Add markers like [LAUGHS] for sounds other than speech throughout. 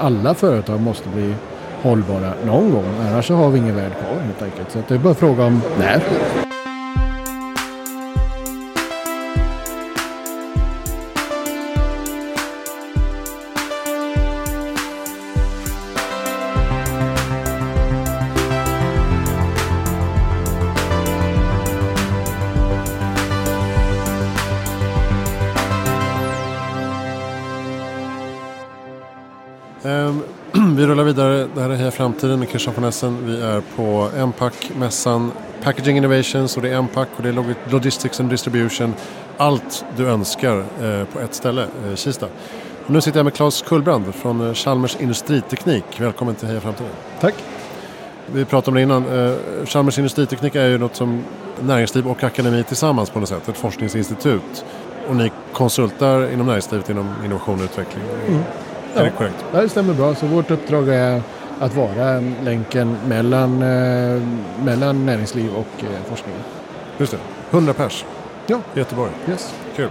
alla företag måste bli hållbara någon gång. Annars så har vi ingen värld kvar helt enkelt. Så det är bara fråga om när. [CLEARS THROAT] Vi rullar vidare. Det här är Heja Framtiden med Christian von Essen. Vi är på Empac-mässan Packaging Innovations och det är Empac och det är Log- Logistics and Distribution. Allt du önskar eh, på ett ställe, eh, Kista. Och nu sitter jag med Claes Kullbrand från eh, Chalmers Industriteknik. Välkommen till Heja Framtiden. Tack. Vi pratade om det innan. Chalmers Industriteknik är ju något som näringsliv och akademi tillsammans på något sätt. Ett forskningsinstitut. Och ni konsultar inom näringslivet inom innovation och utveckling. Är det Ja. korrekt? Ja, det stämmer bra. Så vårt uppdrag är att vara länken mellan, eh, mellan näringsliv och eh, forskning. Just det. 100 pers Ja. i Göteborg. Yes. Kul.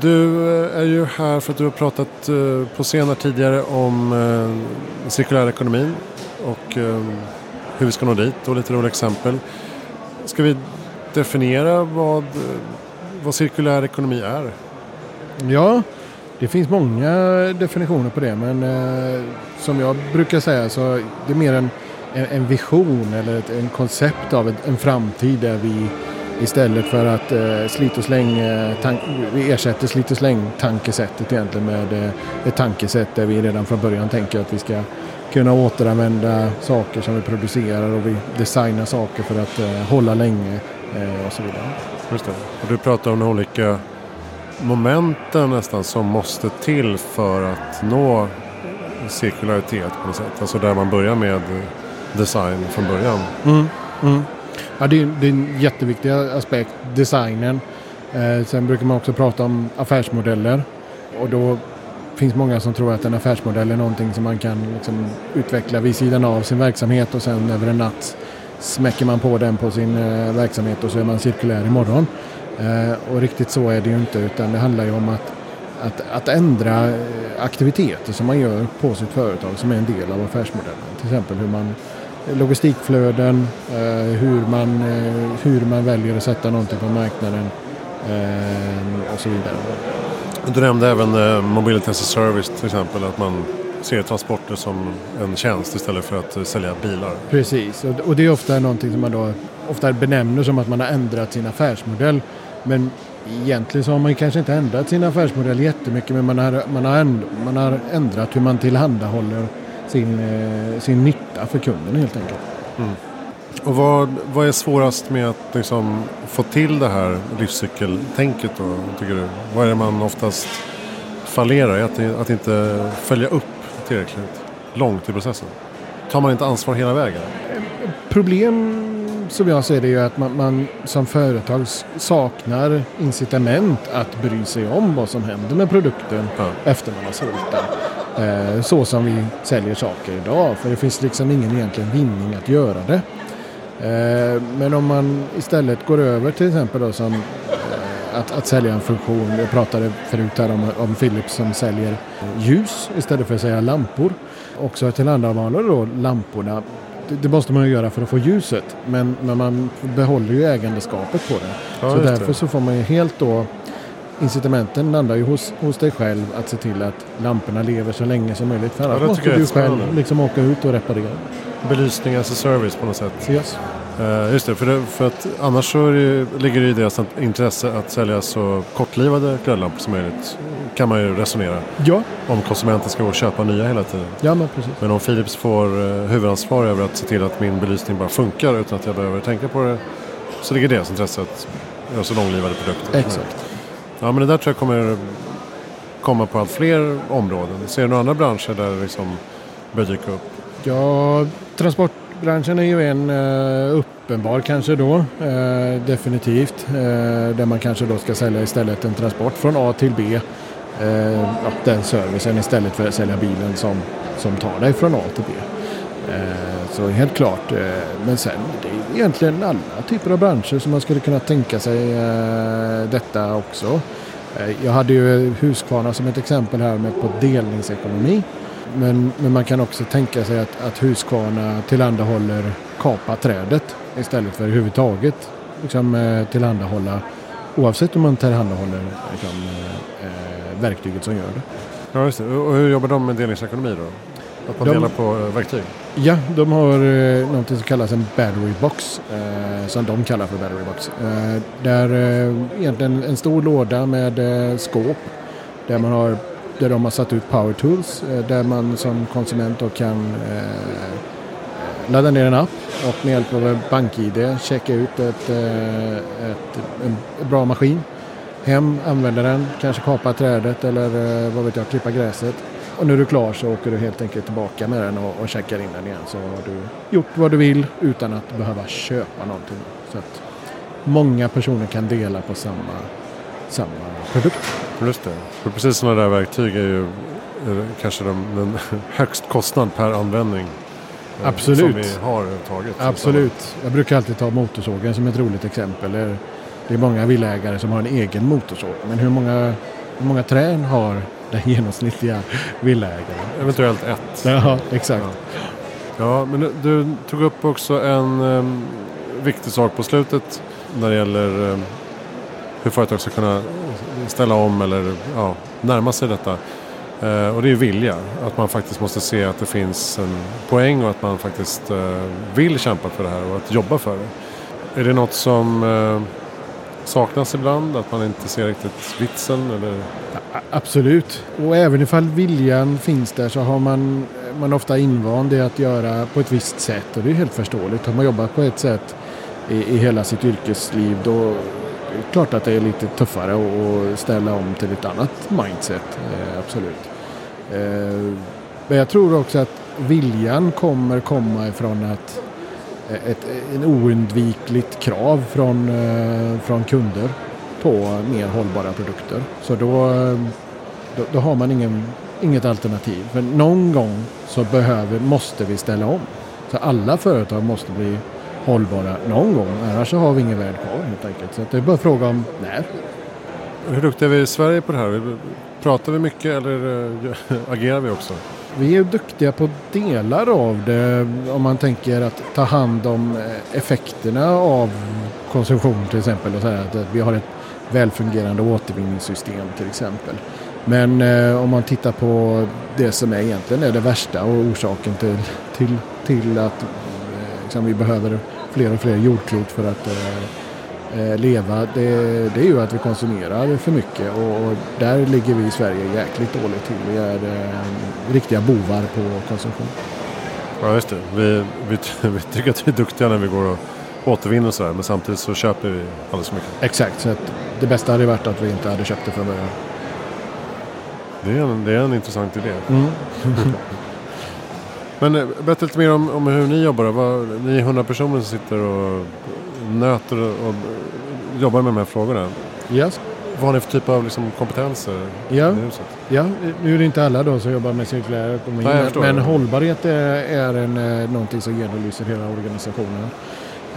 Du eh, är ju här för att du har pratat eh, på senare tidigare om eh, cirkulär ekonomin och eh, hur vi ska nå dit och lite roliga exempel. Ska vi definiera vad, vad cirkulär ekonomi är? Ja, det finns många definitioner på det. Men eh, som jag brukar säga så det är mer en, en, en vision eller ett en koncept av ett, en framtid där vi istället för att eh, slit och släng, eh, tank, vi ersätter slit och släng tankesättet egentligen med eh, ett tankesätt där vi redan från början tänker att vi ska kunna återanvända saker som vi producerar och vi designar saker för att eh, hålla länge eh, och så vidare. Just det. Och du pratar om olika momenten nästan som måste till för att nå cirkularitet på något sätt. Alltså där man börjar med design från början. Mm, mm. Ja, det, är, det är en jätteviktig aspekt, designen. Eh, sen brukar man också prata om affärsmodeller. Och då finns många som tror att en affärsmodell är någonting som man kan liksom, utveckla vid sidan av sin verksamhet och sen över en natt smäcker man på den på sin eh, verksamhet och så är man cirkulär imorgon. Eh, Eh, och riktigt så är det ju inte utan det handlar ju om att, att, att ändra eh, aktiviteter som man gör på sitt företag som är en del av affärsmodellen. Till exempel hur man logistikflöden, eh, hur, man, hur man väljer att sätta någonting på marknaden och så vidare. Du nämnde även Mobility as a Service till exempel. Att man ser transporter som en tjänst istället för att sälja bilar. Precis, och, det är ofta någonting som man då ofta benämner som att man har ändrat sin affärsmodell. Men egentligen så har man kanske inte ändrat sin affärsmodell jättemycket men man har, man har, änd, man har ändrat hur man tillhandahåller sin, eh, sin nytta för kunden helt enkelt. Och vad, vad är svårast med att liksom få till det här livscykeltänket då, tycker du? Vad är det man oftast fallerar i? Att, att inte följa upp tillräckligt långt i processen? Tar man inte ansvar hela vägen? Problem som jag ser det är ju att man, man som företag saknar incitament att bry sig om vad som händer med produkten Ja. efter man har sålt den. Eh, så som vi säljer saker idag. För det finns liksom ingen egentligen vinning att göra det. Eh, men om man istället går över till exempel då som att, att sälja en funktion. Jag pratade förut här om, om Philips som säljer ljus istället för att säga lampor. Också tillhandahåller då lamporna. Det, det måste man ju göra för att få ljuset. Men, men man behåller ju ägandeskapet på det. Ja, så just det. därför så får man ju helt då incitamenten landar ju hos, hos dig själv att se till att lamporna lever så länge som möjligt. För annars det måste du själv liksom åka ut och reparera. Belysning as a service på något sätt. Yes. Eh, just det, för, det, för att annars så det, ligger det i deras intresse att sälja så kortlivade glödlampor som möjligt. Kan man ju resonera. Ja, Om konsumenten ska gå och köpa nya hela tiden. ja men precis. Men om Philips får eh, huvudansvar över att se till att min belysning bara funkar utan att jag behöver tänka på det. Så ligger deras intresse att göra så långlivade produkter. Exakt. Ja men det där tror jag kommer komma på allt fler områden. Ser du några andra branscher där det liksom börjar dyka upp? Ja, Branschen är ju en uh, uppenbar kanske då. Eh, definitivt. Eh, där man kanske då ska sälja istället en transport från A till B. Ja, den servicen istället för att sälja bilen som, som tar dig från A till B. Så helt klart. men sen det är egentligen alla typer av branscher som man skulle kunna tänka sig detta också. Jag hade ju Husqvarna som ett exempel här med på delningsekonomi. Men, men man kan också tänka sig att, att Husqvarna tillhandahåller kapa trädet istället för överhuvudtaget liksom, eh, tillhandahålla oavsett om man tillhandahåller liksom, eh, eh, verktyget som gör det. Ja, just det. Och hur jobbar de med delningsekonomi då? Att man De- delar på eh, verktyg? Ja, de har eh, någonting som kallas en battery box. Eh, som de kallar för battery box. Eh, där eh, egentligen en stor låda med eh, skåp. Där, man har, där de har satt ut power tools. Eh, där man som konsument då kan eh, ladda ner en app och med hjälp av en bank-id checka ut ett, eh, ett, en bra maskin. Hem, använda den, kanske kapa trädet eller vad vet jag, klippa gräset. Och när du är klar så åker du helt enkelt tillbaka med den och, och checkar in den igen. Så har du gjort vad du vill utan att behöva köpa någonting. Så att många personer kan dela på samma, samma produkt. Just det. För precis sådana där verktyg är ju eh, kanske de, den [LAUGHS] högst kostnad per användning. eh, Absolut. Som vi har överhuvudtaget. Absolut. Jag brukar alltid ta motorsågen som ett roligt exempel. Det är- är många villaägare som har en egen motorsåg. Men hur många, hur många träd har den genomsnittliga villaägaren? Eventuellt ett. Ja, exakt. Ja, men du, tog upp också en em, viktig sak på slutet när det gäller em, hur företag ska kunna ställa om eller ja, närma sig detta. Eh, och det är vilja. Att man faktiskt måste se att det finns en poäng och att man faktiskt eh, vill kämpa för det här och att jobba för det. Är det något som eh, saknas ibland? Att man inte ser riktigt vitsen? Eller? Ja, Absolut. Och även ifall viljan finns där så har man, man ofta invand i att göra på ett visst sätt. Och det är helt förståeligt. Har man jobbat på ett sätt i, i hela sitt yrkesliv då klart att det är lite tuffare att- ställa om till ett annat mindset. Eh, absolut. Eh, men jag tror också att viljan kommer komma ifrån att eh, ett, en oundvikligt krav från, eh, från kunder på mer hållbara produkter. Så då, eh, då, då har man ingen, inget alternativ. För någon gång så behöver, måste vi ställa om. Så alla företag måste bli hållbara någon gång. Annars så har vi ingen värld kvar helt enkelt. Så det är bara fråga om när. Hur duktiga är vi i Sverige på det här? Pratar vi mycket eller eh, [LAUGHS] agerar vi också? Vi är duktiga på delar av det om man tänker att ta hand om eh, effekterna av konsumtion till exempel. Och så här, att vi har ett välfungerande återvinningssystem till exempel. Men eh, om man tittar på det som är egentligen är det värsta och orsaken till, till, till att eh, liksom, vi behöver fler och fler jordklot för att eh, eh, leva, det, det är ju att vi konsumerar för mycket och, och där ligger vi i Sverige jäkligt dåligt till. Vi är eh, riktiga bovar på konsumtion. Ja, just det. Vi, vi, [LAUGHS] vi tycker att vi är duktiga när vi går och återvinner och sådär. Men samtidigt så köper vi alldeles för mycket. Exakt, så att det bästa hade varit att vi inte hade köpt det från början. Det är en, det är en intressant idé. Mm. [LAUGHS] Men eh, berätta lite mer om, om hur ni jobbar. Vad, ni är 100 personer som sitter och nöter och, och jobbar med de här frågorna. Yes. Vad har ni för typ av liksom, kompetenser Ja. i huset? Ja, nu är det inte alla då som jobbar med cirkulär ekonomi. Nej, men- men hållbarhet är, är en, eh, någonting som genomlyser hela organisationen.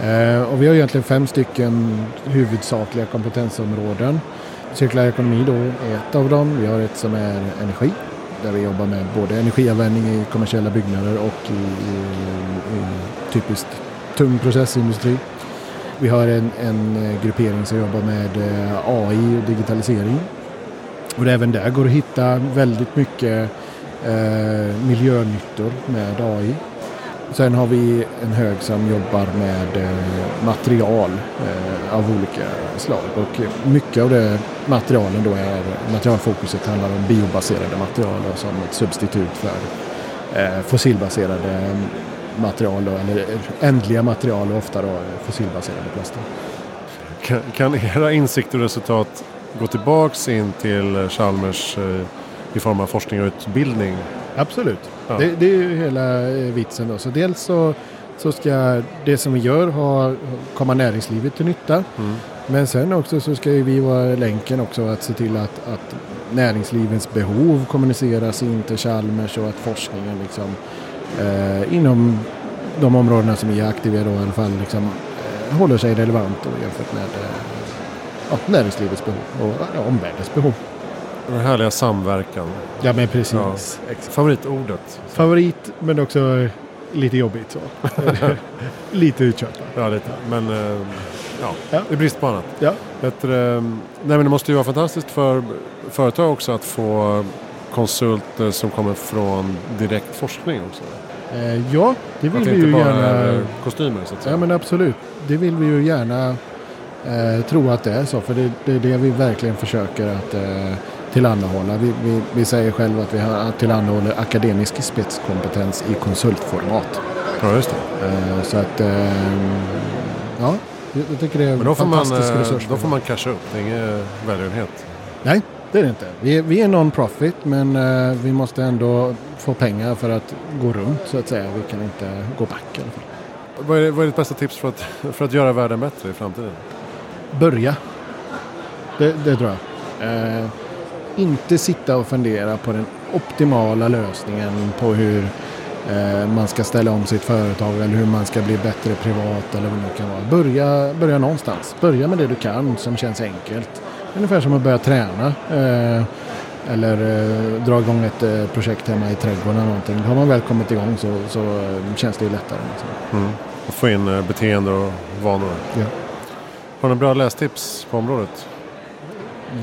Eh, och vi har egentligen fem stycken huvudsakliga kompetensområden. Cirkulär ekonomi då är ett av dem. Vi har ett som är energi. Där vi jobbar med både energianvändning i kommersiella byggnader och i, i, i typiskt tung processindustri. Vi har en, en gruppering som jobbar med eh, AI och digitalisering. Och även där går det att hitta väldigt mycket eh, miljönyttor med AI. Sen har vi en hög som jobbar med eh, material eh, av olika slag. Och mycket av det materialen då är, materialfokuset handlar om biobaserade material då, som ett substitut för eh, fossilbaserade material då, eller ändliga material och ofta då fossilbaserade plaster. Kan, kan era insikter och resultat gå tillbaks in till Chalmers i form av forskning och utbildning? Absolut. Ja. Det, det är ju hela eh, vitsen. Då. Så dels så, så ska det som vi gör ha, komma näringslivet till nytta. Mm. Men sen också så ska ju vi vara länken också att se till att, att näringslivets behov kommuniceras in till Chalmers och att forskningen liksom, eh, inom de områdena som vi är aktiva då, i alla fall liksom, eh, håller sig relevant jämfört med eh, näringslivets behov och ja, omvärldens behov. Den härliga samverkan. Ja men precis. Ja. Favoritordet. Favorit men också lite jobbigt så. [LAUGHS] lite uttjatat. Ja, lite. Men eh, ja, Ja. det är brist på annat. Ja. Du, eh, nej, men det måste ju vara fantastiskt för företag också att få konsulter som kommer från direkt forskning också. Eh, ja, det vill Att vi inte ju bara gärna. är kostymer så att säga. Ja men absolut. Det vill vi ju gärna eh, tro att det är så. För det, det är det vi verkligen försöker att eh, tillhandahålla. Vi, vi, vi säger själva att vi har, tillhandahåller akademisk spetskompetens i konsultformat. Ja, just det. Eh, så att eh, ja, jag tycker det är en får, man, fantastisk eh, resurs. då får man casha upp. Det är ingen välgörenhet. Nej, det är det inte. Vi är, vi är non-profit men eh, vi måste ändå få pengar för att gå runt så att säga. Vi kan inte gå back i alla fall. Vad är, vad är ditt bästa tips för att, för att göra världen bättre i framtiden? Börja. Det, det tror jag. Eh, inte sitta och fundera på den optimala lösningen på hur eh, man ska ställa om sitt företag eller hur man ska bli bättre privat eller vad det nu kan vara. Börja, börja någonstans. Börja med det du kan som känns enkelt. Ungefär som att börja träna. Eh, eller eh, dra igång ett eh, projekt hemma i trädgården eller någonting. Har man väl kommit igång så, så eh, känns det ju lättare. Liksom. Mm. Och få in eh, beteende och vanor. Ja. Har du några bra lästips på området?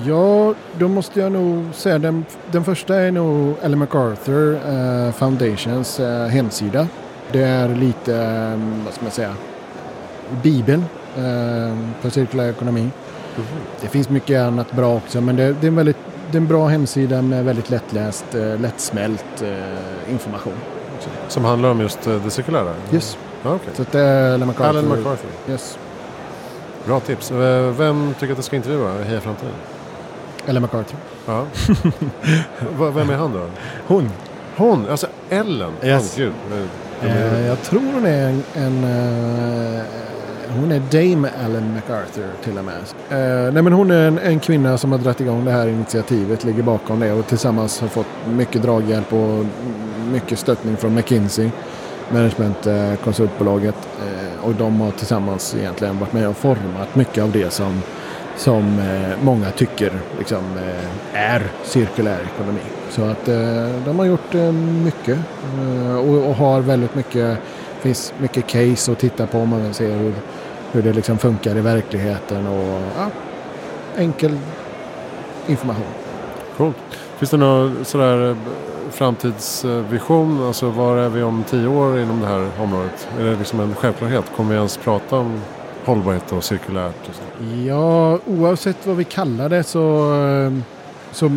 Ja, då måste jag nog säga den, den första är nog Ellen MacArthur eh, Foundations eh, hemsida. Det är lite, eh, vad ska man säga, Bibeln eh, cirkulär ekonomi. Det finns mycket annat bra också men det, det, är, en väldigt, det är en bra hemsida med väldigt lättläst, eh, lättsmält eh, information. Som handlar om just eh, det cirkulära? Yes, Ja, okej. så det är Ellen MacArthur. Alan MacArthur. Yes, Bra tips. Eh, Vem tycker att jag ska intervjua Heja Framtiden? Ellen MacArthur. Ja. [LAUGHS] Vem är han då? Hon. Hon, alltså Ellen. Yes. Oh, gud. Eh, Eh, jag tror hon är en, en eh, hon är Dame Ellen MacArthur till och med. Eh, nej men hon är en, en kvinna som har dragit igång det här initiativet, ligger bakom det och tillsammans har fått mycket draghjälp och mycket stöttning från McKinsey, managementkonsultbolaget. Eh, och de har tillsammans egentligen varit med och format mycket av det som, som eh, många tycker liksom, eh, är cirkulär ekonomi. Så att eh, de har gjort eh, mycket eh, och, och har väldigt mycket, finns mycket case att titta på om man vill se hur, hur det liksom funkar i verkligheten och ja, enkel information. Coolt. Finns det några sådär eh, framtidsvision? Alltså var är vi om tio år inom det här området? Är det liksom en självklarhet? Kommer vi ens prata om hållbarhet och cirkulärt? Och så? Ja, oavsett vad vi kallar det så, ehm, så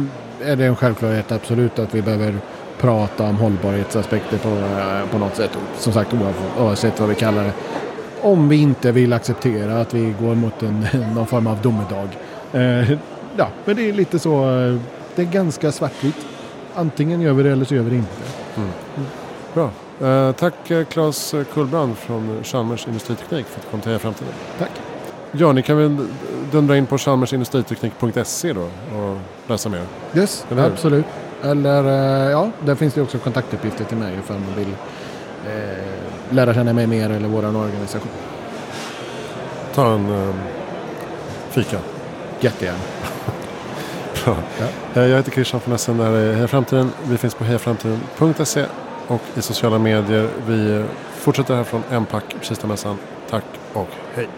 är det en självklarhet absolut att vi behöver prata om hållbarhetsaspekter på, eh, på något sätt. Som sagt oavsett vad vi kallar det. Om vi inte vill acceptera att vi går mot en, [LAUGHS] någon form av domedag. Eh, ja, men det är lite så. Eh, det är ganska svartvitt. Antingen gör vi det eller så gör vi det inte. Bra. Eh, tack eh, Claes Kullbrand från Chalmers Industriteknik för att du kom till Heja Framtiden. Tack. Ja, ni kan väl dundra in på chalmersindustriteknik.se då och läsa mer. Yes, Eller absolut. Eller eh, ja, där finns det också kontaktuppgifter till mig ifall man vill eh, lära känna mig mer eller vår organisation. Ta en eh, fika. Jättegärna. Bra. Ja. Eh, jag heter Christian von Essen, det här är Heja Framtiden. Vi finns på hejaframtiden.se och i sociala medier. Vi fortsätter här från Empac, Kistamässan. Tack och hej!